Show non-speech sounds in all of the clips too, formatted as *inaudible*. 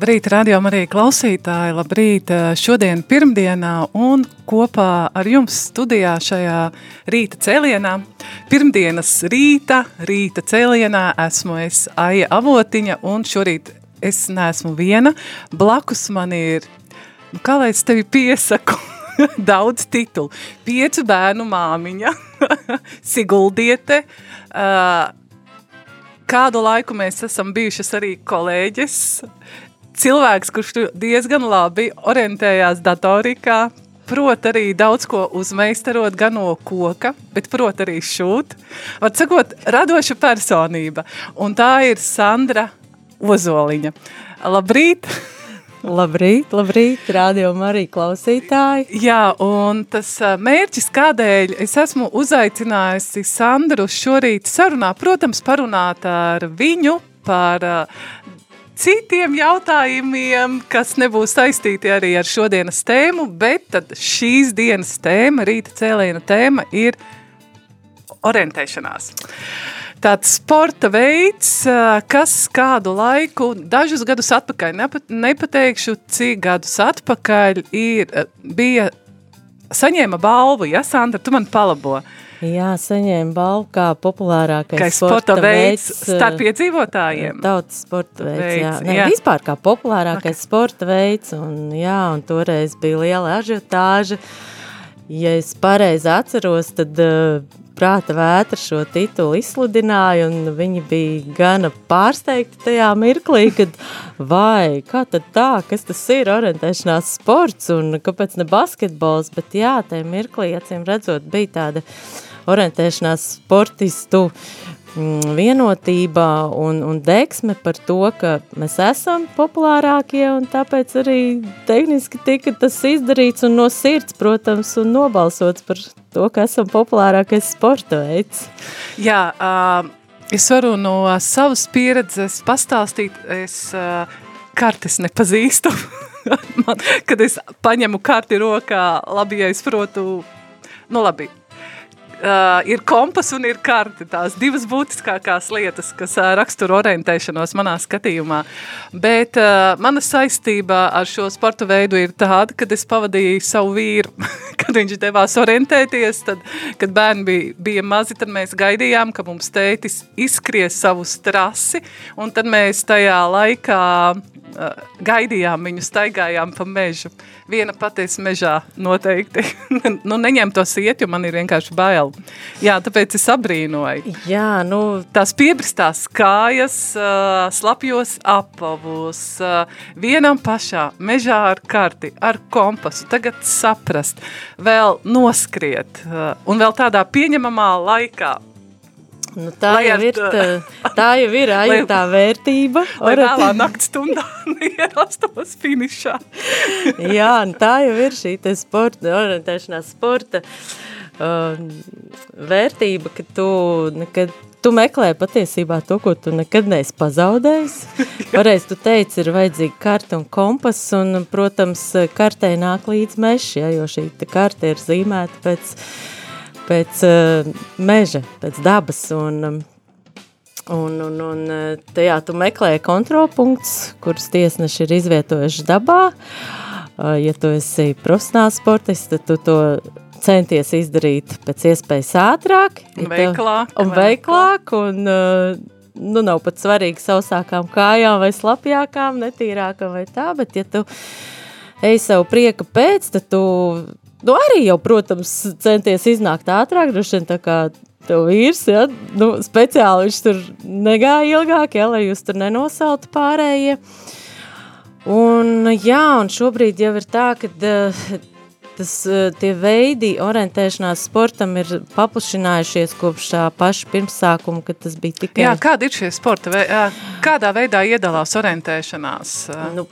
Labrīt, radio arī klausītāji, labrīt šodien pirmdienā un kopā ar jums studijā šajā rīta cēlienā. Pirmdienas rīta, rīta cēlienā esmu es Aija Avotiņa un šorīt es neesmu viena. Blakus man ir, nu kā lai es tevi piesaku, *laughs* daudz titulu. Piecu bērnu māmiņa, *laughs* Siguldiete, uh, kādu laiku mēs esam bijušas arī kolēģis, cilvēks, kurš diezgan labi orientējās datorikā, prot arī daudz ko uzmeistarot gan no koka, bet prot arī šūt. Var sakot, radoša personība. Un tā ir Sandra Ozoliņa. Labrīt! *laughs* Labrīt, labrīt, rādījumā arī klausītāji. Jā, un tas mērķis, kādēļ es esmu uzaicinājusi Sandru šorīt sarunā, protams, parunāt ar viņu par citiem jautājumiem, kas nebūs saistīti arī ar šodienas tēmu, bet tad šīs dienas tēma, rīta cēliena tēma ir orientēšanās. Tāds sporta veids, kas kādu laiku, dažus gadus atpakaļ, nepat, nepateikšu, cik gadus atpakaļ ir, bija, saņēma balvu, ja, Sandra, tu man palabo, uh, Jā, saņēma balvu kā populārākais sporta, sporta veids, veids starp iedzīvotājiem. Tautas sporta veids, veids jā. Ne, jā. Vispār kā populārākais okay. sporta veids, un jā, un toreiz bija liela ažiotāža. Ja es pareizi atceros, tad uh, prāta vētra šo titulu izsludināja, un viņi bija gana pārsteigti tajā mirklī, kad vai, kā tad tā, kas tas ir orientēšanās sports, un kāpēc ne basketbols, bet jā, tajā mirklī, acīm redzot, bija tāda uh, orientēšanās sportistu mm, vienotība un, un deksme par to, ka mēs esam populārākie un tāpēc arī tehniski tika tas izdarīts un no sirds, protams, un nobalsots par to, ka esam populārākais sporta veids. Jā, uh, es varu no savas pieredzes pastāstīt, es uh, kartes nepazīstu. *laughs* Man, kad es paņemu karti rokā, labi, ja es protu, nu labi, Uh, ir kompas un ir karte, tās divas būtiskākās lietas, kas uh, raksturo orientēšanos manā skatījumā. Bet uh, mana saistība ar šo sporta veidu ir tāda, kad es pavadīju savu vīru, *laughs* kad viņš devās orientēties, tad, kad bērni bija, bija mazi, tad mēs gaidījām, ka mums tētis izskries savu strasi, un tad mēs tajā laikā gaidījām viņu, staigājām pa mežu. Viena patiesa mežā noteikti. *laughs* nu, neņem to iet, jo man ir vienkārši bail. Jā, tāpēc es abrīnoju. Jā, nu... Tās piebristās kājas, slapjos apavos, uh, vienam pašā, mežā ar karti, ar kompasu, tagad saprast, vēl noskriet, un vēl tādā pieņemamā laikā, Nu, tā, jau ir, tā, tā jau ir *laughs* tā vērtība. Lai vēlā nakts stundā *laughs* ierastos finišā. *laughs* Jā, nu, tā jau ir šī sporta, orientēšanās sporta uh, vērtība, ka tu nekad tu meklē patiesībā to, ko tu nekad neesi pazaudējis. Pareiz tu teici, ir vajadzīga karta un kompas, un, protams, kartē nāk līdz mežs, ja, jo šī karte ir zīmēta pēc, pēc uh, meža, pēc dabas, un, um, un, un, un tajā tu meklē kontrolpunkts, kurus tiesneši ir izvietojuši dabā. Uh, ja tu esi profesionāls sportists, tad tu to centies izdarīt pēc iespējas ātrāk. Un veiklāk. Un veiklāk, un nu nav pat svarīgi sausākām kājām vai slapjākām, netīrākām vai tā, bet ja tu ej savu prieka pēc, tad tu, nu arī jau, protams, centies iznākt ātrāk, droši vien tā kā tev vīrs, ja, nu, speciāli viņš tur negāja ilgāk, ja, lai jūs tur nenosaltu pārējie. Un, jā, un šobrīd jau ir tā, ka tas, tie veidi orientēšanās sportam ir paplašinājušies kopš tā paša pirmsākuma, kad tas bija tikai... Jā, kādi ir šie sporta? Kādā veidā iedalās orientēšanās? Nu,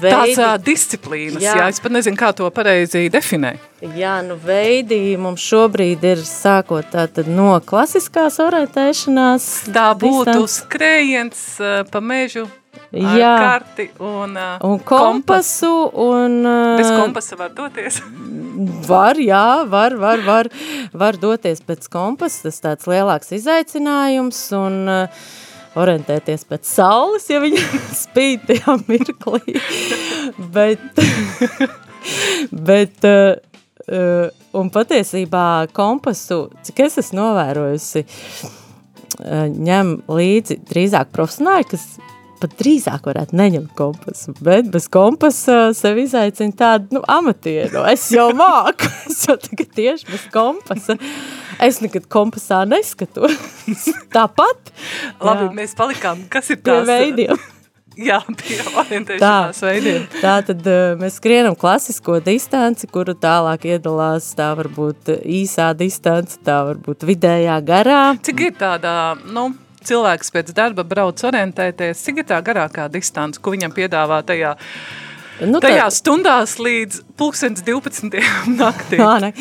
veidi. Tās uh, disciplīnas, jā. jā, es pat nezinu, kā to pareizi definē. Jā, nu veidi mums šobrīd ir sākot tātad no klasiskās orientēšanās. Tā būtu distance. skrējiens uh, pa mežu jā. karti un, uh, un kompasu. Un, uh, Bez kompasa var doties? *laughs* var, jā, var, var, var, var doties pēc kompasa, tas tāds lielāks izaicinājums un uh, orientēties pēc saules, ja viņa *laughs* spīd tajā mirklī. bet, *laughs* bet uh, un patiesībā kompasu, cik es esmu novērojusi, uh, ņem līdzi drīzāk profesionāļi, kas pat drīzāk varētu neņemt kompasu, bet bez kompasa sev izaicina tādu, nu, amatieru. Es jau māku, *laughs* es jau tagad tieši bez kompasa. Es nekad kompasā neskatos. *laughs* Tāpat. Labi, jā. mēs palikām, kas ir tās? Pie veidiem. *laughs* Jā, pie orientēšanās tā, veidiem. Tā tad uh, mēs skrienam klasisko distanci, kuru tālāk iedalās, tā var būt īsā distance, tā var būt vidējā garā. Cik ir tāda, nu, cilvēks pēc darba brauc orientēties, cik ir tā garākā distance, ko viņam piedāvā tajā Nu, Tajā tā... stundās līdz pulkstens 12. *laughs* naktī. Ne.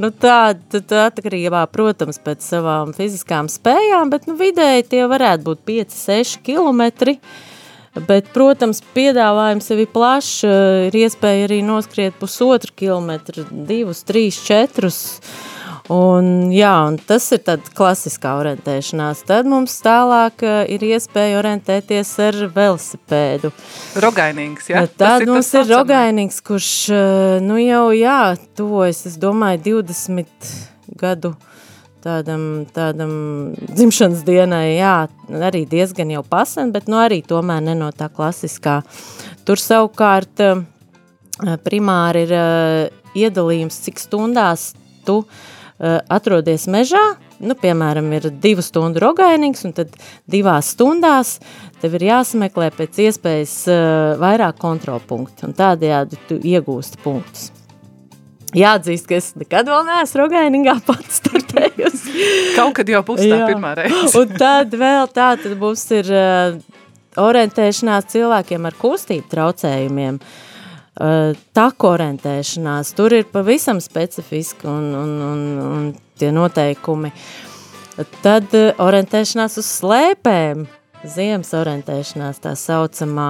Nu, tā, tā atkarībā, protams, pēc savām fiziskām spējām, bet nu, vidēji tie varētu būt 5-6 kilometri. Bet, protams, piedāvājums sevi plašs, ir iespēja arī noskriet pusotru kilometru, divus, trīs, četrus. Un, jā, un tas ir tad klasiskā orientēšanās. Tad mums tālāk uh, ir iespēja orientēties ar velosipēdu. Rogainīgs, jā? Tad ir mums ir rogainīgs, kurš, uh, nu jau, jā, tuvojas, es domāju, 20 gadu tādam, tādam dzimšanas dienai, jā, arī diezgan jau pasen, bet nu arī tomēr ne no tā klasiskā. Tur savukārt primāri ir iedalījums, cik stundās tu uh, Eh, atrodies mežā, nu, piemēram, ir divu stundu rogainīgs, un tad divās stundās tev ir jāsameklē pēc iespējas uh, vairāk kontrolpunktu, un tādējādi tu iegūsti punktus. Jāatzīst, ka es nekad vēl neesmu rogainīgā pats startējusi. Kaut kad jau būs tā pirmā reize. un tad vēl tā, tad mums ir uh, orientēšanās cilvēkiem ar kustību traucējumiem. Uh, Eh, taku orientēšanās, tur ir pavisam specifiski un, un, un, un tie noteikumi. Tad eh, orientēšanās uz slēpēm, ziemas orientēšanās tā saucamā,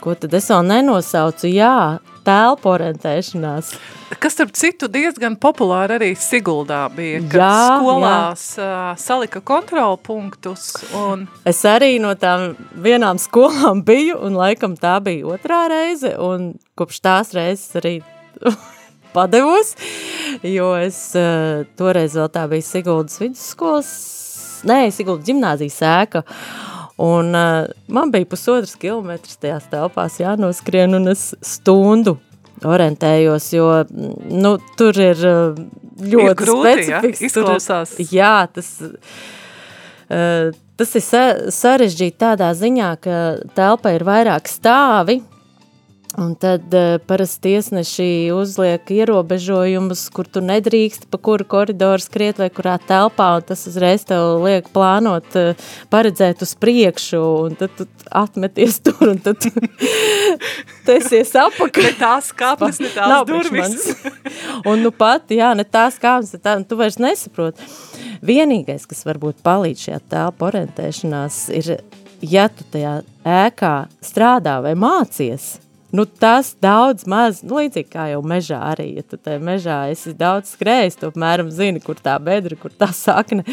ko tad es vēl nenosaucu, jā, telpu orientēšanās. Kas, starp citu, diezgan populāri arī Siguldā bija, kad jā, skolās jā. salika kontrolpunktus. Un... Es arī no tām vienām skolām *laughs* biju, un laikam tā bija otrā reize, un kopš tās reizes arī *laughs* padevos, jo es toreiz vēl tā bija Siguldas vidusskolas, nē, Siguldas ģimnāzijas ēka, Un uh, man bija pusotras kilometras tajās telpās jānoskrien, un es stundu orientējos, jo nu, tur ir ļoti ir grūti, specifisks. Ja? Izklausās. Tur, jā, tas, uh, tas ir sarežģīti tādā ziņā, ka telpa ir vairāk stāvi, Un tad uh, parasti tiesneši uzliek ierobežojumus, kur tu nedrīkst pa kuru koridoru skriet vai kurā telpā, un tas uzreiz tev liek plānot, uh, paredzēt uz priekšu, un tad tu atmeties *laughs* tur, un tad tu *laughs* tesies apakaļ. Ne tās kāpnes, ne tās Nav durvis. un nu pat, jā, ne tās kāpnes, ne tā, tu vairs nesaproti. Vienīgais, kas varbūt palīdz šajā telpa orientēšanās, ir, ja tu tajā ēkā strādā vai mācies, Nu, tas daudz maz, nu, līdzīgi kā jau mežā arī, ja tu tajā mežā esi daudz skrējis, tu apmēram zini, kur tā bedra, kur tā sakne,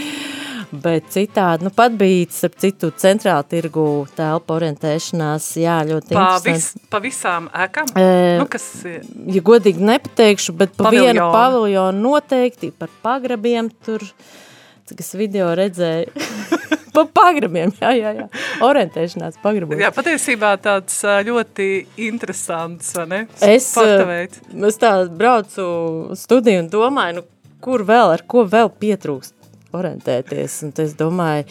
bet citādi, nu, pat bija, starp citu, centrāla tirgu telpa orientēšanās, jā, ļoti pa vis, pa visām ēkām? E, nu, kas... Ja godīgi nepateikšu, bet pa paviljonu. vienu paviljonu noteikti, par pagrabiem tur, cik es video redzēju, *laughs* pa pagrabiem, jā, jā, jā. Orientēšanās pagrabos. Jā, patiesībā tāds ļoti interesants, vai ne? Es, es tā braucu studiju un domāju, nu, kur vēl, ar ko vēl pietrūkst orientēties. Un es domāju,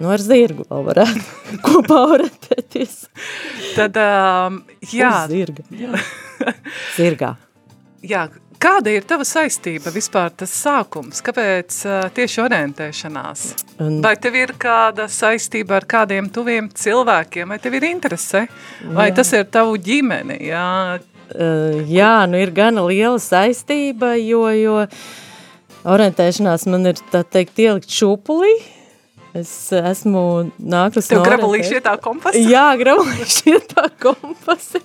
Nu, ar zirgu vēl varētu *laughs* kopā orientēties. Tad, um, jā. Uz zirga. Zirgā. Jā, kāda ir tava saistība vispār tas sākums? Kāpēc uh, tieši orientēšanās? Un... Vai tev ir kāda saistība ar kādiem tuviem cilvēkiem? Vai tev ir interese? Vai jā. tas ir tavu ģimeni? Jā, uh, jā nu ir gana liela saistība, jo, jo orientēšanās man ir, tā teikt, ielikt šūpulī, Es esmu nākus no... Tev grabulīši ietā kompasi? Jā, grabulīši *laughs* ietā kompasi.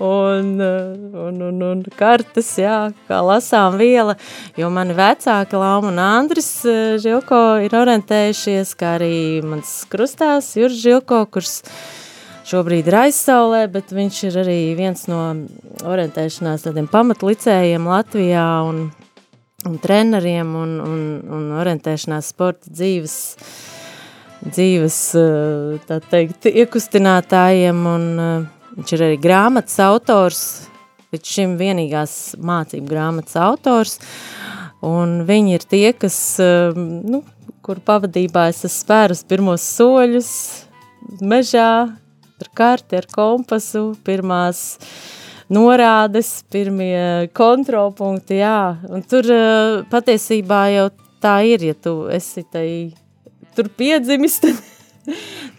Un, un, un, un kartes, jā, kā lasām viela, jo mani vecāki Lauma un Andris Žilko ir orientējušies, kā arī mans krustās Juris Žilko, kurš šobrīd ir aizsaulē, bet viņš ir arī viens no orientēšanās tādiem pamatlicējiem Latvijā un un treneriem un, un, un orientēšanās sporta dzīves, dzīves eh, tā teikt, iekustinātājiem. Un eh, viņš ir arī grāmatas autors, līdz šim vienīgās mācību grāmatas autors, un viņi ir tie, kas, eh, nu, kur pavadībā es esmu spērus pirmos soļus. Mežā, ar karti, ar kompasu, pirmās uh, norādes, pirmie kontrolpunkti, jā, un tur uh, patiesībā jau tā ir, ja tu esi tai, tur piedzimis, *laughs* tad,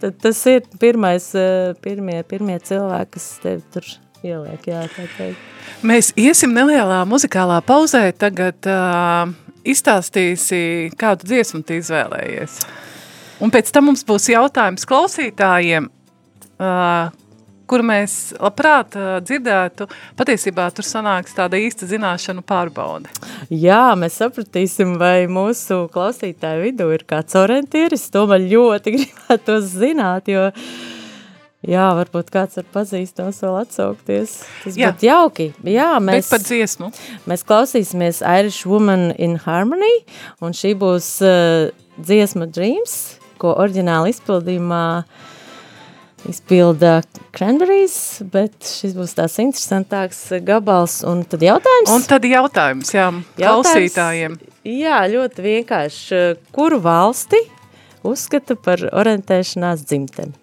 tad tas ir pirmais, uh, pirmie, pirmie cilvēki, kas tevi tur ieliek, jā, tā teikt. Mēs iesim nelielā muzikālā pauzē, tagad uh, izstāstīsi, kādu dziesmu tu izvēlējies. Un pēc tam mums būs jautājums klausītājiem, uh, kuru mēs labprāt dzirdētu, patiesībā tur sanāks tāda īsta zināšanu pārbaude. Jā, mēs sapratīsim, vai mūsu klausītāju vidū ir kāds orientieris, to man ļoti *laughs* gribētu zināt, jo Jā, varbūt kāds ar pazīstams vēl atsaukties. Tas Jā. būtu jauki. Jā, mēs, Bet par dziesmu. Mēs klausīsimies Irish Woman in Harmony, un šī būs uh, dziesma Dreams, ko oriģināli izpildījumā uh, izpilda cranberries, bet šis būs tās interesantāks gabals. Un tad jautājums? Un tad jautājums, jā, jautājums, klausītājiem. Jā, ļoti vienkārši. Kuru valsti uzskata par orientēšanās dzimteni?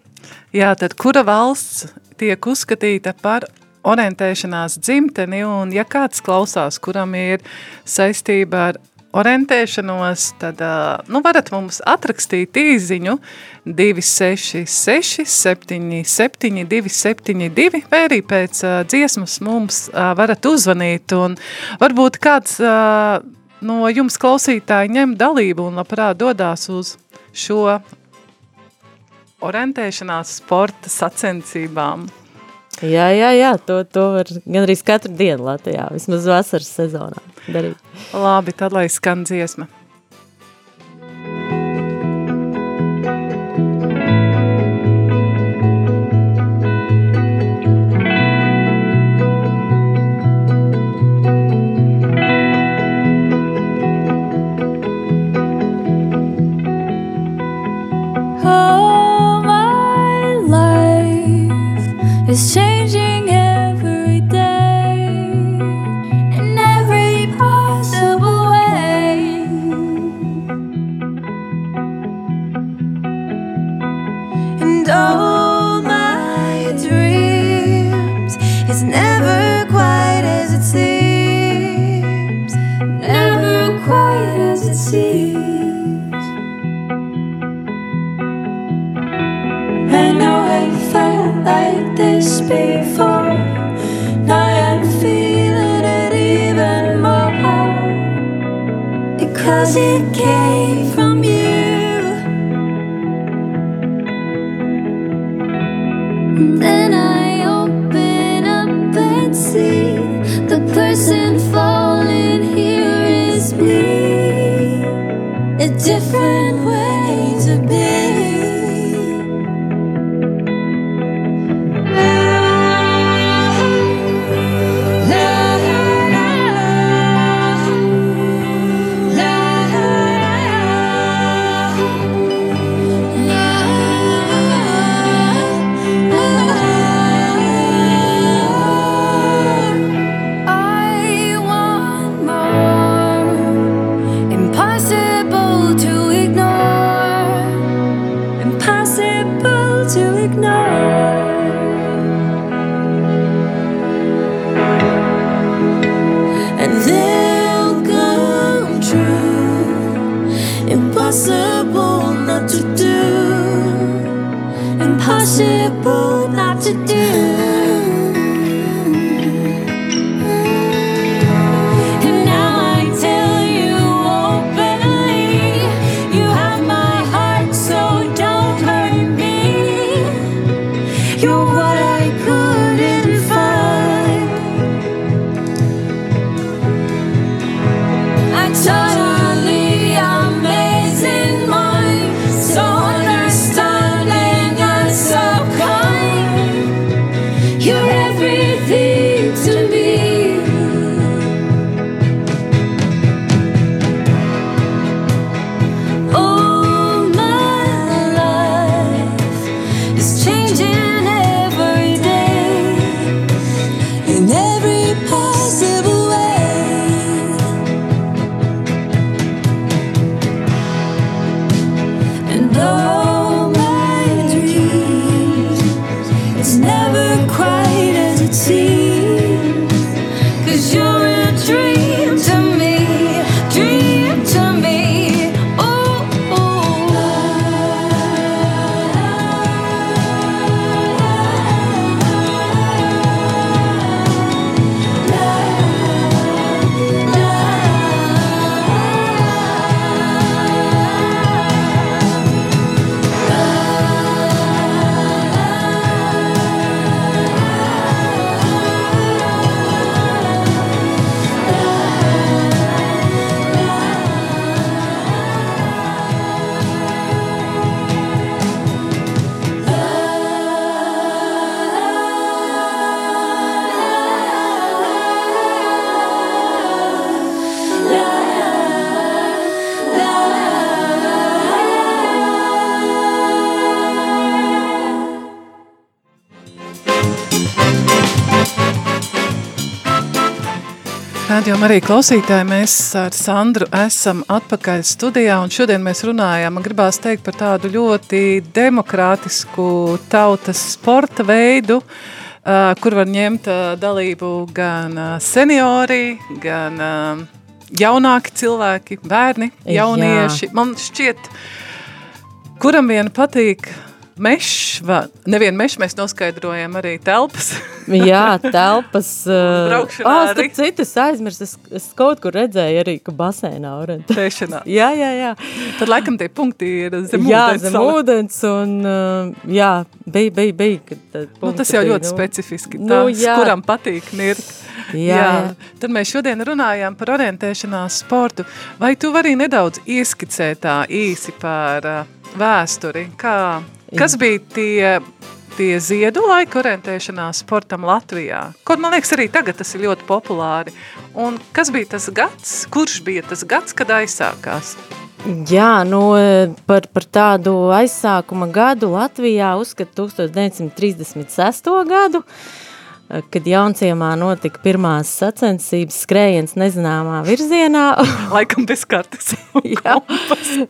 Jā, tad kura valsts tiek uzskatīta par orientēšanās dzimteni, un ja kāds klausās, kuram ir saistība ar orientēšanos, tad nu, varat mums atrakstīt īziņu 266 77 272 vai arī pēc dziesmas mums varat uzvanīt un varbūt kāds no jums klausītāji ņem dalību un labprāt dodās uz šo orientēšanās sporta sacensībām. Jā, jā, jā, to, to var gan arī katru dienu Latvijā, vismaz vasaras sezonā darīt. Labi, tad lai skan dziesma. is Rādījumā arī klausītāji, mēs ar Sandru esam atpakaļ studijā, un šodien mēs runājam, man gribās teikt par tādu ļoti demokrātisku tautas sporta veidu, kur var ņemt dalību gan seniori, gan jaunāki cilvēki, bērni, jaunieši. Jā. Man šķiet, kuram vien patīk mešs, va, nevien mešs, mēs noskaidrojam arī telpas. *laughs* Jā, telpas. uh, Braukšanā oh, arī. citu, es aizmirsu, es, es kaut kur redzēju arī, ka basēnā orientē. Tēšanā. *laughs* Jā, jā, jā. Tad laikam tie punkti ir zem jā, ūdens zem sali- ūdens un, uh, jā, bija, bija, bija. Nu, tas jau bija, ļoti nu, specifiski. nu, Tas, jā. kuram patīk nirt. Jā, jā. Tad mēs šodien runājām par orientēšanās sportu. Vai tu vari nedaudz ieskicēt tā īsi par uh, vēsturi? Kā, kas bija tie, tie ziedu laika orientēšanās sportam Latvijā? Kaut man liekas arī tagad tas ir ļoti populāri. Un kas bija tas gads? Kurš bija tas gads, kad aizsākās? Jā, nu, par, par tādu aizsākuma gadu Latvijā uzskata 1936. gadu, kad Jaunciemā notika pirmās sacensības skrējiens nezināmā virzienā. *laughs* Laikam bez kartes. *laughs* jā,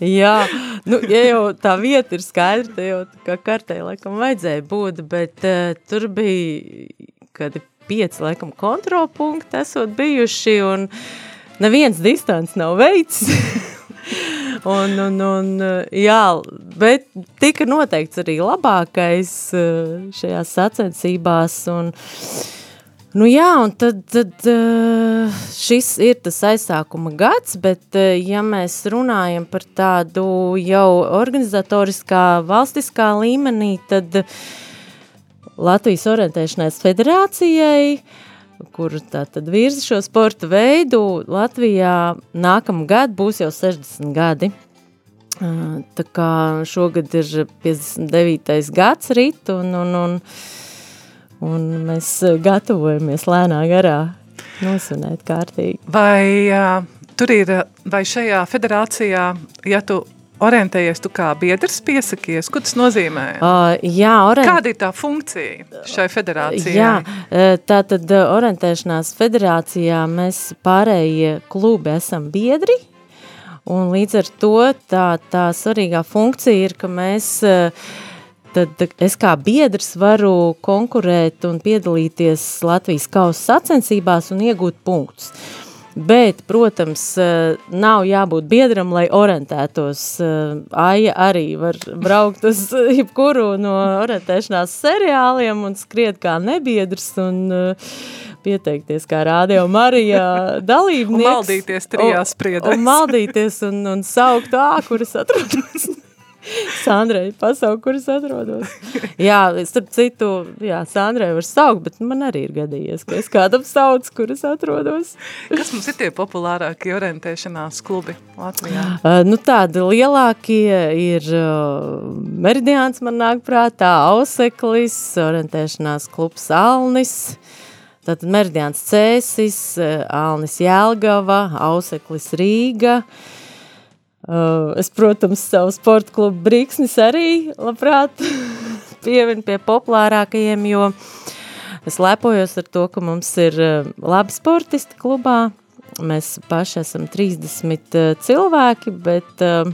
jā. Nu, ja jau tā vieta ir skaidra, tad jau kā kartē laikam vajadzēja būt, bet uh, tur bija kādi pieci laikam kontrolpunkti esot bijuši un neviens distants nav veids. *laughs* un, un, un, jā, bet tika noteikts arī labākais eh, šajās sacensībās un Nu jā, un tad, tad eh, šis ir tas aizsākuma gads, bet eh, ja mēs runājam par tādu jau organizatoriskā valstiskā līmenī, tad Latvijas orientēšanās federācijai, kur tā tad virza šo sporta veidu, Latvijā nākamgad būs jau 60 gadi. Tā kā šogad ir 59. gads rit un, un, un, un mēs gatavojamies lēnā garā nosvinēt kārtīgi. Vai uh, tur ir, vai šajā federācijā, ja tu orientējies, tu kā biedrs piesakies, ko tas nozīmē? Uh, jā, orient... Kāda ir tā funkcija šai federācijai? Jā, uh, tā tad uh, orientēšanās federācijā mēs pārējie klubi esam biedri, un līdz ar to tā, tā svarīgā funkcija ir, ka mēs, uh, tad es kā biedrs varu konkurēt un piedalīties Latvijas kausa sacensībās un iegūt punktus. Bet, protams, nav jābūt biedram, lai orientētos. Aija arī var *laughs* braukt uz jebkuru no orientēšanās seriāliem un skriet kā nebiedrs un pieteikties kā rādio Marijā *laughs* dalībnieks. Un maldīties trijās priedēs. Un, un maldīties un, un saukt ā, kuras atrodas. *laughs* Sandrai pasaukt, kur es atrodos. Jā, starp citu, jā, Sandrai var saukt, bet man arī ir gadījies, ka es kādam sauc, kur es atrodos. Kas mums ir tie populārākie orientēšanās klubi Latvijā? Uh, nu, tādi lielākie ir uh, Meridiāns man nāk prātā, Auseklis, orientēšanās klubs Alnis, Tātad Meridiāns Cēsis, uh, Alnis Jēlgava, Auseklis Rīga, uh, Uh, es, protams, savu sporta klubu Brīksnis arī labprāt *laughs* pievinu pie populārākajiem, jo es lepojos ar to, ka mums ir uh, labi sportisti klubā. Mēs paši esam 30 uh, cilvēki, bet uh,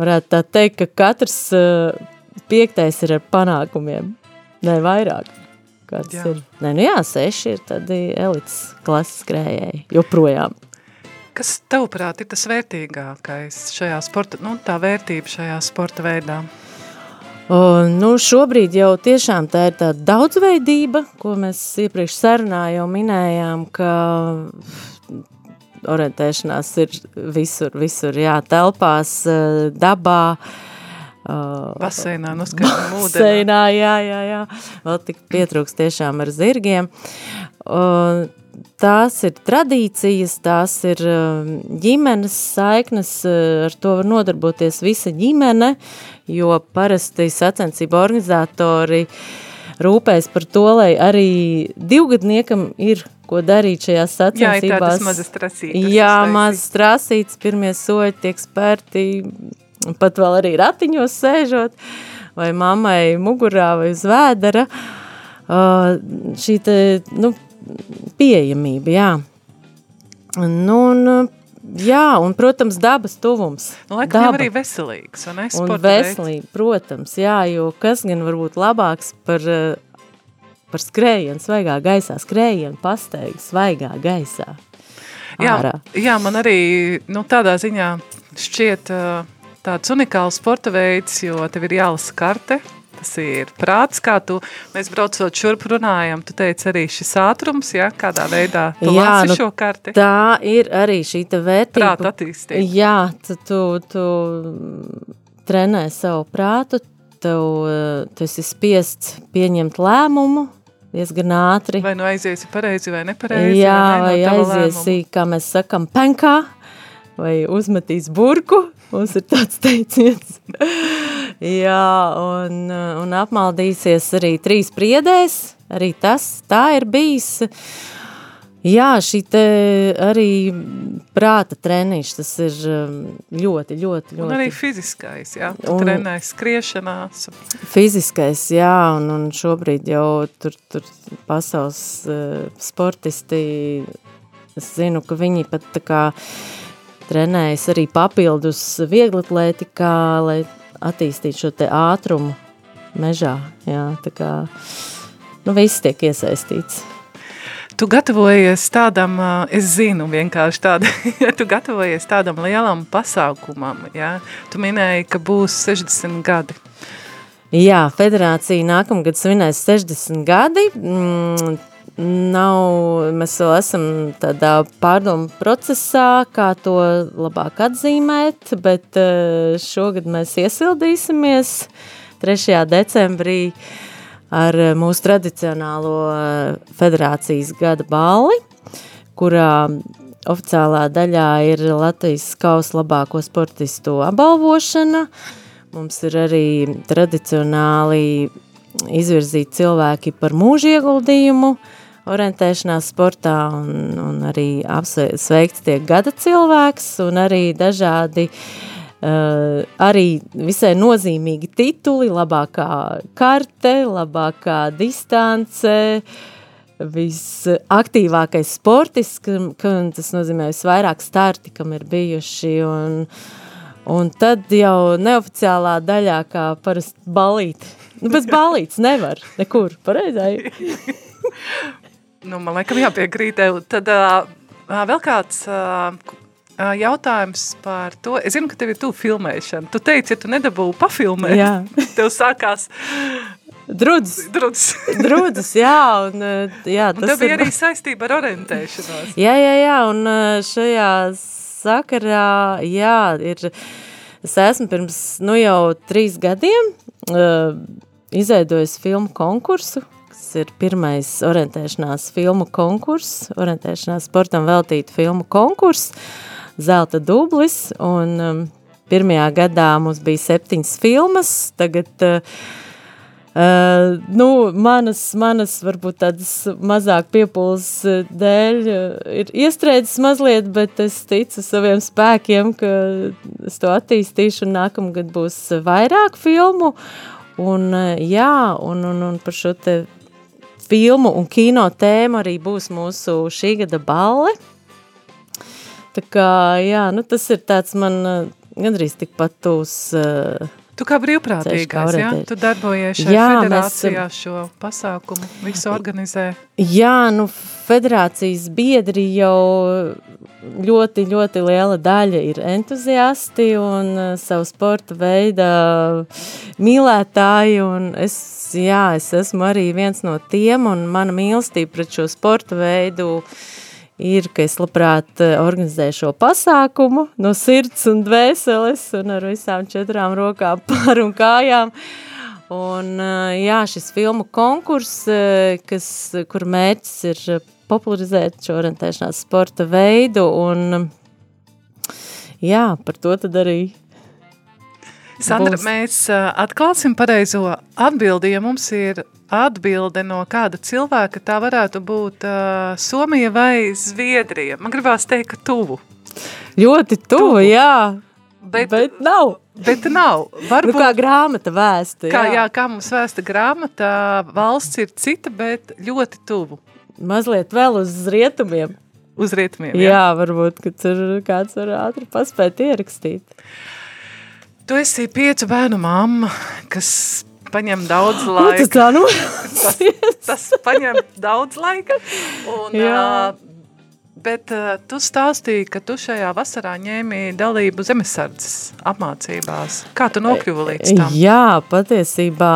varētu tā teikt, ka katrs uh, piektais ir ar panākumiem, ne vairāk. Kāds jā. ir? Nē, nu jā, seši ir tādi elites klases skrējēji, joprojām. Kas tavuprāt ir tas vērtīgākais šajā sporta, nu tā vērtība šajā sporta veidā? O, nu, šobrīd jau tiešām tā ir tā daudzveidība, ko mēs iepriekš sarunā jau minējām, ka orientēšanās ir visur, visur, jā, telpās, dabā, Uh, baseinā, noskaidām ūdenī. Baseinā, jā, jā, jā. Vēl tik pietrūks tiešām ar zirgiem. Uh, tās ir tradīcijas, tās ir ģimenes saiknes, ar to var nodarboties visa ģimene, jo parasti sacensību organizatori rūpēs par to, lai arī divgadniekam ir ko darīt šajās sacensībās. Jā, ir tādas mazas trasītas. Jā, mazas trasītas, pirmie soļi tiek spērti, pat vēl arī ratiņos sēžot, vai mammai mugurā vai uz vēdera. Uh, šī te, nu, pieejamība, jā. Nu, un, jā, un, protams, dabas tuvums. Laikam Daba. arī veselīgs, un es Un veselīgi, veids. protams, jā, jo kas gan var būt labāks par, par skrējienu svaigā gaisā, skrējienu pasteigi svaigā gaisā. Jā, ārā. jā, man arī nu, tādā ziņā šķiet tāds unikāls sporta veids, jo tev ir jālasa karte, tas ir prāts, kā tu, mēs braucot šurp runājam, tu teici arī šis ātrums, ja, kādā veidā tu jā, lāci nu, šo karti. Tā ir arī šī te vērtība. Prāta attīstība. Jā, tu, tu, tu trenē savu prātu, tev, tu esi spiests pieņemt lēmumu, diezgan ātri. Vai nu aiziesi pareizi vai nepareizi. Jā, vai, vai aiziesi, lēmumu. kā mēs sakam, penkā, vai uzmetīs burku, mums ir tāds teiciens. *laughs* Jā, un, un apmaldīsies arī trīs priedēs, arī tas tā ir bijis. Jā, šī te arī prāta treniņš, tas ir um, ļoti, ļoti, ļoti. Un arī fiziskais, jā, tu un, trenēji skriešanās. Fiziskais, jā, un, un šobrīd jau tur, tur pasaules uh, sportisti, es zinu, ka viņi pat tā kā trenējas arī papildus vieglatlētikā, lai attīstīt šo te ātrumu mežā. Jā, tā kā nu, viss tiek iesaistīts. Tu gatavojies tādam, es zinu vienkārši tādu, *laughs* tu gatavojies tādam lielam pasākumam, jā? Tu minēji, ka būs 60 gadi. Jā, federācija nākamgad svinēs 60 gadi. Nav, mēs vēl esam tādā pārdomu procesā, kā to labāk atzīmēt, bet eh, šogad mēs iesildīsimies 3. decembrī ar mūsu tradicionālo eh, federācijas gada balli, kurā oficiālā daļā ir Latvijas kaus labāko sportistu apbalvošana. Mums ir arī tradicionāli izvirzīti cilvēki par mūža ieguldījumu, uh, orientēšanās sportā un, un arī apsveikts tiek gada cilvēks un arī dažādi uh, arī visai nozīmīgi tituli, labākā karte, labākā distance, visaktīvākais sportis, kam, kam tas nozīmē visvairāk starti, kam ir bijuši un, un tad jau neoficiālā daļā kā parasti balīt. Nu, bez balīts nevar nekur, pareizai. *laughs* Nu, man liekas, jāpiekrīt. Tad, uh, vēl kāds ā, jautājums par to. Es zinu, ka tev ir tu filmēšana. Tu teici, ja tu nedabū pafilmēt, Jā. *laughs* tev sākās Drudzes. drudzes. *laughs* Drudzes, jā, un jā, Un tas bija ir... arī saistība ar orientēšanos. Jā, jā, jā, un šajā sakarā, jā, ir, es esmu pirms, nu jau trīs gadiem uh, izveidojis filmu konkursu, ir pirmais orientēšanās filmu konkurss, orientēšanās sportam veltīta filmu konkurss, Zelta dublis, un um, pirmajā gadā mums bija septiņas filmas, tagad uh, Uh, nu, manas, manas, varbūt tādas mazāk piepūles uh, dēļ uh, ir iestrēdzis mazliet, bet es ticu saviem spēkiem, ka es to attīstīšu un nākamgad būs vairāk filmu. Un, uh, jā, un, un, un par šo te filmu un kino tēmu arī būs mūsu šī gada balle. Tā kā, jā, nu tas ir tāds man uh, gandrīz tikpat tūs uh, Tu kā brīvprātīgais, orientēties. Tu darbojies šajā Jā, mēs, federācijā šo pasākumu, visu organizē. Jā, nu, federācijas biedri jau ļoti, ļoti liela daļa ir entuziasti un uh, savu sporta veida mīlētāji, un es, jā, es esmu arī viens no tiem, un mana mīlestība pret šo sporta veidu ir, ka es labprāt eh, organizēju šo pasākumu no sirds un dvēseles un ar visām četrām rokām *laughs* pār un kājām. Un, eh, jā, šis filmu konkurss, eh, kas, kur mērķis ir popularizēt šo orientēšanās sporta veidu, un jā, par to tad arī Sandra, Būs. mēs atklāsim pareizo atbildi, ja mums ir atbilde no kāda cilvēka, tā varētu būt uh, Somija vai Zviedrija. Man gribās teikt, ka tuvu, ļoti tuvu, Tuvu. jā, bet, bet nav. bet nav. Nu, Varbūt, kā grāmata vēsta, kā, jā. jā, kā mums vēsta grāmata, valsts ir cita, bet ļoti tuvu Mazliet vēl uz rietumiem. uz rietumiem. Jā, jā varbūt, ka tur kāds var ātri paspēt ierakstīt. Tu esi piecu bērnu mamma, kas paņem daudz Nu, tas laika. tā, *laughs* nu, tas, tas paņem daudz laika. Un, uh, bet uh, tu stāstīji, ka tu šajā vasarā ņēmi dalību zemesardzes apmācībās. Kā tu nokļuvi līdz tam? Jā, patiesībā,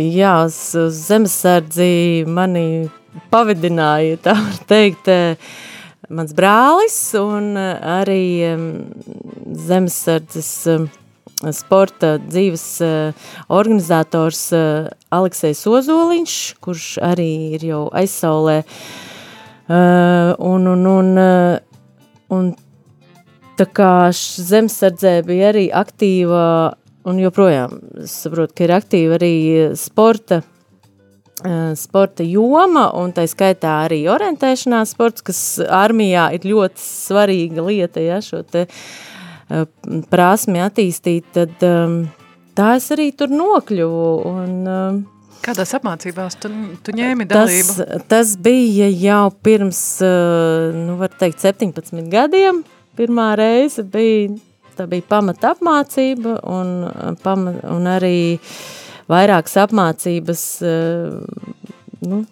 jā, uz, uz zemesardzi mani pavadināja, tā var teikt, mans brālis un arī em, zemesardzes em, sporta dzīves eh, organizators eh, Aleksejs Ozoliņš, kurš arī ir jau aizsaulē. Eh, Un, un, un, un tā kā zemesardzē bija arī aktīva, un joprojām saprotu, ka ir aktīva arī sporta, sporta joma, un tā skaitā arī orientēšanās sports, kas armijā ir ļoti svarīga lieta, ja šo te eh, prasmi attīstīt, tad um, tā es arī tur nokļuvu, un um, Kādās apmācībās tu, tu ņēmi tas, dalību? tas bija jau pirms, eh, nu var teikt, 17 gadiem. Pirmā reize bija, tā bija pamata apmācība un, eh, pama, un arī vairākas apmācības, eh, nu,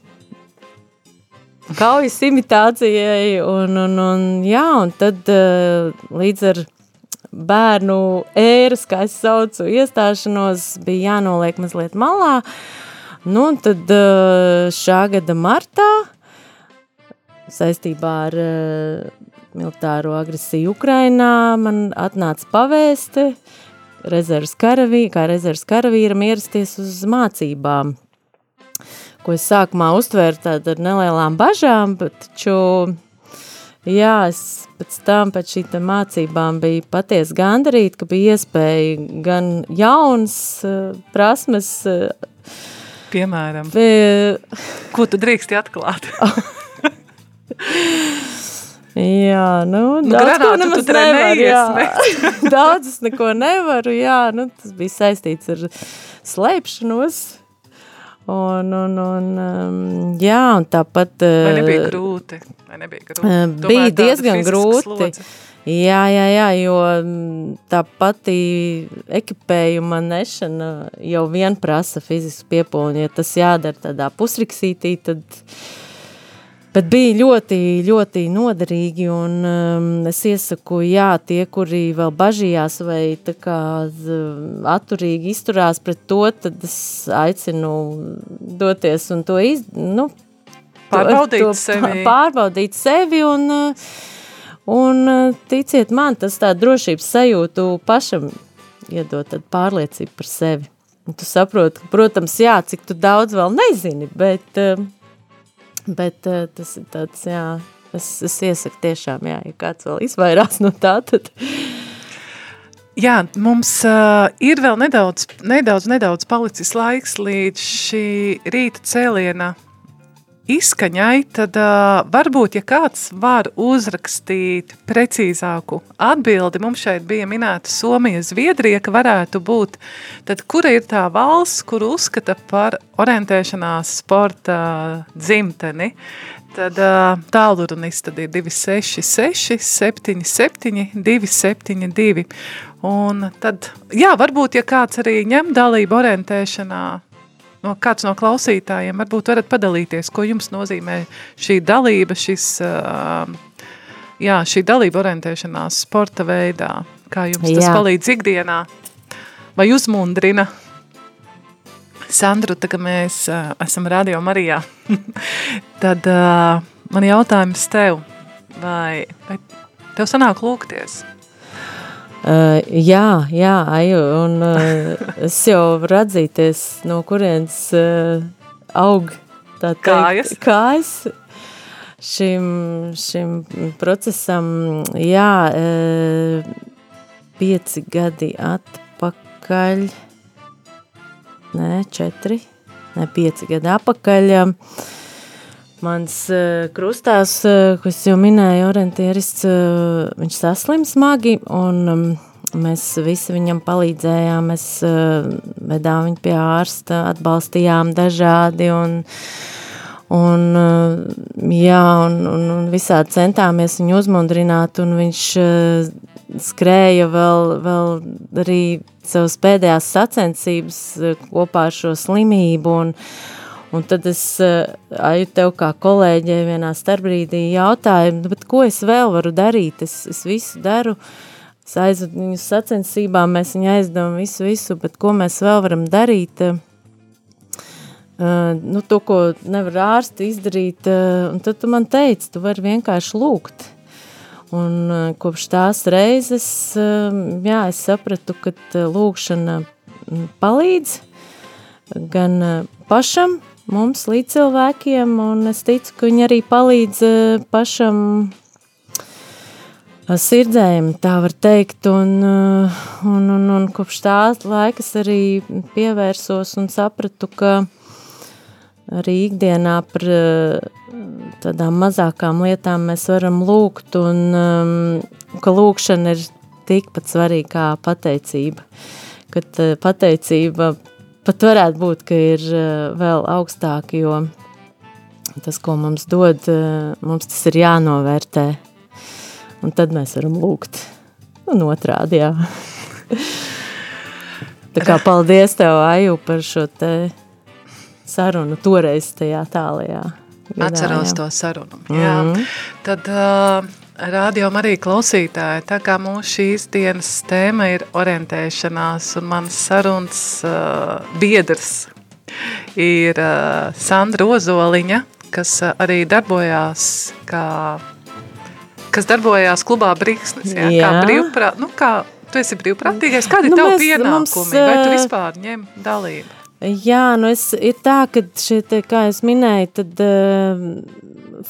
kaujas imitācijai un, un, un, jā, un tad eh, līdz ar bērnu ēras, kā es saucu, iestāšanos bija jānoliek mazliet malā, Nu, un tad eh, šā gada martā saistībā ar eh, militāro agresiju Ukrainā man atnāca pavēste rezerves karavī, kā rezerves karavīram ierasties uz mācībām, ko es sākumā uztvēru ar nelielām bažām, bet taču, jā, es pēc tam, pēc šīm mācībām bija patiesi gandarīt, ka bija iespēja gan jaunas eh, prasmes eh, Piemēram, Pie- *laughs* ko tu drīksti atklāt? *laughs* Jā, nu, Nu, daudz ko nemaz nevaru, jā. *laughs* daudz es neko nevaru, jā, nu, tas bija saistīts ar slēpšanos. Un, un, un, um, jā, un tāpat... Vai nebija eh, grūti? Vai nebija grūti? Eh, Tomēr bija diezgan grūti. slodze. Jā, jā, jā, jo mm, tā pati ekipējuma nešana jau vien prasa fizisku piepūli. Ja tas jādara tādā pusriksītī, tad Bet bija ļoti, ļoti noderīgi, un um, es iesaku, jā, tie, kuri vēl bažījās vai tā kā atturīgi izturās pret to, tad es aicinu doties un to iz, nu, pārbaudīt to, sevi. Pārbaudīt sevi un, un ticiet man, tas tā drošības sajūtu pašam iedot tad pārliecību par sevi. Un tu saproti, protams, jā, cik tu daudz vēl nezini, bet... Uh, Bet uh, tas ir tāds, jā, es, es iesaku tiešām, jā, ja kāds vēl izvairās no tā, tad... Jā, mums uh, ir vēl nedaudz, nedaudz, nedaudz palicis laiks līdz šī rīta cēliena izskaņai, tad uh, varbūt, ja kāds var uzrakstīt precīzāku atbildi, mums šeit bija minēta Somija, Zviedrija, ka varētu būt, tad kura ir tā valsts, kuru uzskata par orientēšanās sporta dzimteni? Tad uh, tālrunis tad ir 266 77 272. Un tad, jā, varbūt, ja kāds arī ņem dalību orientēšanā, no kāds no klausītājiem varbūt varat padalīties, ko jums nozīmē šī dalība, šis, jā, šī dalība orientēšanās sporta veidā, kā jums jā. tas palīdz ikdienā vai uzmundrina? Sandru, tā kā mēs uh, esam Radio Marijā, *laughs* tad uh, man jautājums tev, vai, vai tev sanāk lūgties? Uh, jā, jā, Aju, un uh, es jau varu atzīties, no kurienes uh, aug tā teikt, kājas. kājas šim, šim procesam. Jā, uh, pieci gadi atpakaļ, nē, četri, nē, pieci gadi atpakaļ. Uh, Mans uh, krustās, uh, ko es jau minēju, orientierists, uh, viņš saslim smagi, un um, mēs visi viņam palīdzējām, mēs uh, vedām viņu pie ārsta, atbalstījām dažādi, un, un uh, jā, un, un, un visādi centāmies viņu uzmundrināt, un viņš uh, skrēja vēl, vēl arī savas pēdējās sacensības uh, kopā ar šo slimību, un, Un tad es uh, tev kā kolēģei vienā starpbrīdī jautāju, nu, ko es vēl varu darīt? Es, es visu daru, es aizvedu viņu sacensībām, mēs viņu aizdevām visu, visu, bet ko mēs vēl varam darīt? Uh, nu, to, ko nevar ārsti izdarīt, uh, un tad tu man teici, tu vari vienkārši lūgt. Un uh, kopš tās reizes, uh, jā, es sapratu, ka lūkšana palīdz gan pašam, mums līdzcilvēkiem, un es ticu, ka viņi arī palīdz eh, pašam eh, sirdzējiem, tā var teikt, un, eh, un, un, un kopš tā laikas arī pievērsos un sapratu, ka arī ikdienā par tādām mazākām lietām mēs varam lūgt, un ka lūkšana ir tikpat svarīga kā pateicība, kad pateicība pat varētu būt, ka ir eh, vēl augstāk, jo tas, ko mums dod, eh, mums tas ir jānovērtē. Un tad mēs varam lūgt. Un otrādi, jā. Tā kā paldies tev, Aju, par šo te sarunu toreiz tajā tālajā. Gadā, Atceros jā. to sarunu. Jā. Mm -hmm. Tad uh, Radio arī klausītāji, tā kā mūsu šīs dienas tēma ir orientēšanās un mans sarunas uh, biedrs ir uh, Sandra Ozoliņa, kas uh, arī darbojās kā, kas darbojās klubā Briksnes, jā, jā. kā brīvprāt, nu kā, tu esi brīvprātīgais, kādi nu, tev mēs, pienākumi, mums, vai tu vispār ņem dalību? Jā, nu es, ir tā, ka te, kā es minēju, tad uh,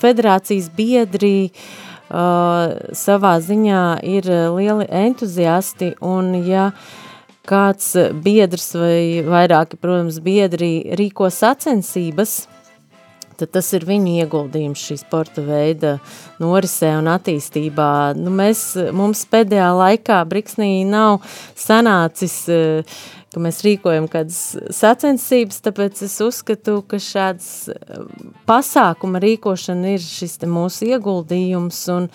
federācijas biedri uh, uh, savā ziņā ir lieli entuziasti, un ja kāds biedrs vai vairāki, protams, biedri rīko sacensības, tad tas ir viņu ieguldījums šī sporta veida norisē un attīstībā. Nu, mēs, mums pēdējā laikā Briksnī nav sanācis uh, ka mēs rīkojam kādas sacensības, tāpēc es uzskatu, ka šāds eh, pasākuma rīkošana ir šis te mūsu ieguldījums un,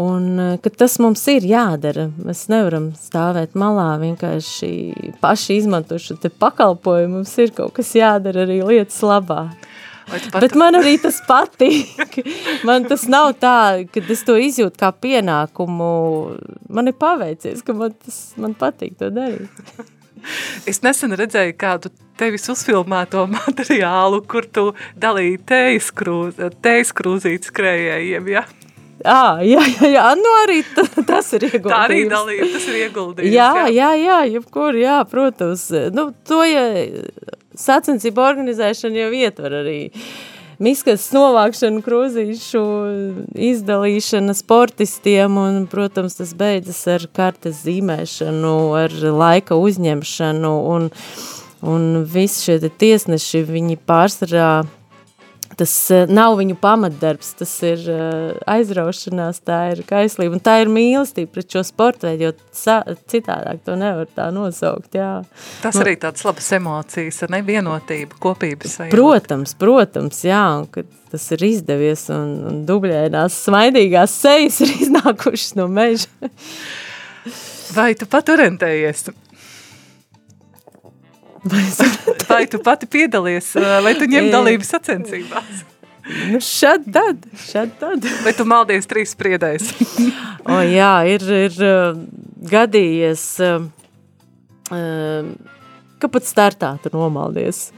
un eh, ka tas mums ir jādara. Mēs nevaram stāvēt malā vienkārši paši izmantot šo pakalpojumu, mums ir kaut kas jādara arī lietas labā. Bet man arī tas patīk. *laughs* Man tas nav tā, ka es to izjūtu kā pienākumu. Man ir paveicies, ka man, tas, man patīk to darīt. *laughs* Es nesen redzēju kādu tevis uzfilmēto *laughs* materiālu, kur tu dalīji tejas, krūz, tejas krūzītes krējējiem, ja? À, jā, jā, jā, nu arī tas ir ieguldījums. Tā arī dalība, tas ir ieguldījums. Jā, jā, jā, jā jebkur, jā, protams. Nu, to, ja sacensību organizēšana jau ietver arī miskas novākšanu, krūzīšu izdalīšana sportistiem un, protams, tas beidzas ar kartes zīmēšanu, ar laika uzņemšanu un, un visi šie tiesneši, viņi pārsvarā tas eh, nav viņu pamatdarbs, tas ir eh, aizraušanās, tā ir kaislība, un tā ir mīlestība pret šo sportu jo citādāk to nevar tā nosaukt, jā. Tas arī tāds labas emocijas, ar nevienotību, kopības sajūta. Protams, protams, jā, un kad tas ir izdevies, un, un dubļēnās smaidīgās sejas ir iznākušas no meža. Vai tu pat orientējies *laughs* Vai tu pati piedalies, vai tu ņem dalību sacensībās? Nu, šad tad, šad tad. *laughs* Vai tu maldies trīs spriedēs? *laughs* o, jā, ir, ir gadījies, ka pat startā tu nomaldies.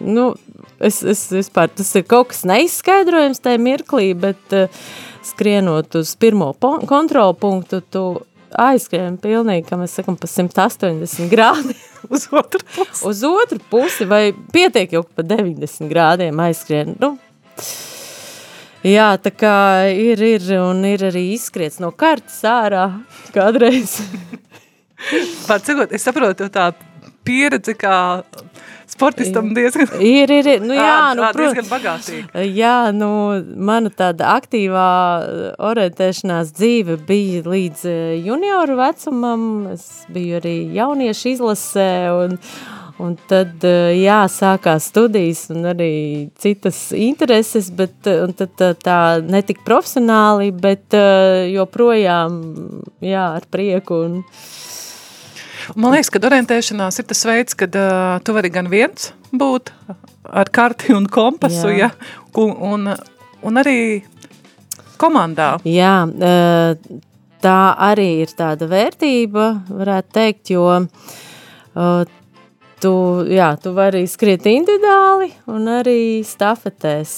Nu, es, es vispār, tas ir kaut kas neizskaidrojams tajā mirklī, bet skrienot uz pirmo kontrolu punktu, tu aizskrējam pilnīgi, kā mēs sakam, pa 180 grādi. *laughs* uz otru pusi. Uz otru pusi, vai pietiek jau pa 90 grādiem aizskrien. Nu, jā, tā kā ir, ir, un ir arī izskriets no kartas ārā kādreiz. *laughs* Var cikot, es saprotu tā pieredze, kā sportistam diezgan, ir, ir, ir. Nu, jā, nu, nu, diezgan bagātīga. Jā, nu, mana tāda aktīvā orientēšanās dzīve bija līdz junioru vecumam, es biju arī jauniešu izlasē un, Un tad, jā, sākās studijas un arī citas intereses, bet tad tā, tā netik profesionāli, bet joprojām, jā, ar prieku un, Man liekas, ka orientēšanās ir tas veids, kad uh, tu vari gan viens būt ar karti un kompasu, Jā. ja, un, un, arī komandā. Jā, tā arī ir tāda vērtība, varētu teikt, jo tu, jā, tu vari skriet individuāli un arī stafetēs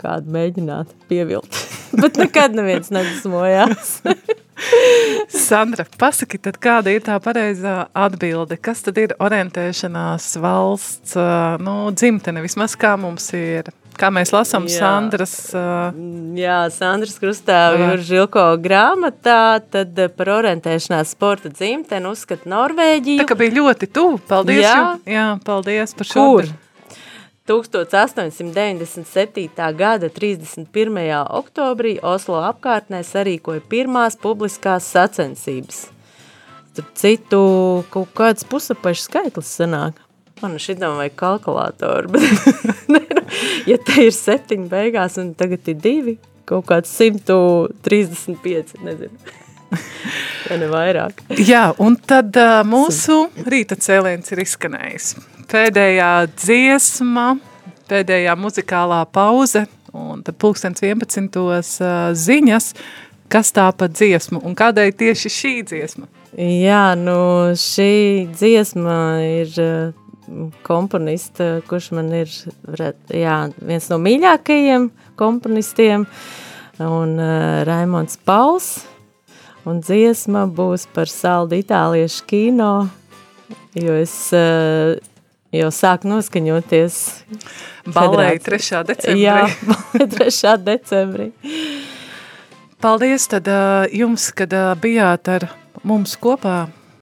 kādu mēģināt pievilt. *laughs* Bet nekad neviens nedusmojās. *laughs* Sandra, pasaki tad, kāda ir tā pareizā atbilde? Kas tad ir orientēšanās valsts, nu, dzimtene, vismaz kā mums ir? Kā mēs lasām. Sandras... Uh, jā, Sandras Krustāvi ir Žilko grāmatā, tad par orientēšanās sporta dzimteni uzskata Norvēģiju. Tā kā bija ļoti tuvu, paldies jā. Jums, jā, paldies par šo. Kur? 1897. gada 31. oktobrī Oslo apkārtnē sarīkoja pirmās publiskās sacensības. Starp citu, kaut kāds pusapašs skaitlis sanāk. Man šitam vajag kalkulātoru, bet *laughs* nu, ja te ir septiņi beigās un tagad ir divi, kaut kāds 135, nezinu. *laughs* ja ne vairāk. Jā, un tad uh, mūsu rīta cēliens ir izskanējis pēdējā dziesma, pēdējā muzikālā pauze, un tad pulkstens 11. Uh, ziņas, kas tā pa dziesmu, un kādēļ tieši šī dziesma? Jā, nu šī dziesma ir uh, komponista, kurš man ir jā, viens no mīļākajiem komponistiem, un uh, Raimons Pauls, un dziesma būs par saldu itāliešu kino, jo es uh, jau sāk noskaņoties. Balēja 3. decembrī. Jā, 3. *laughs* decembrī. Paldies tad uh, jums, kad uh, bijāt ar mums kopā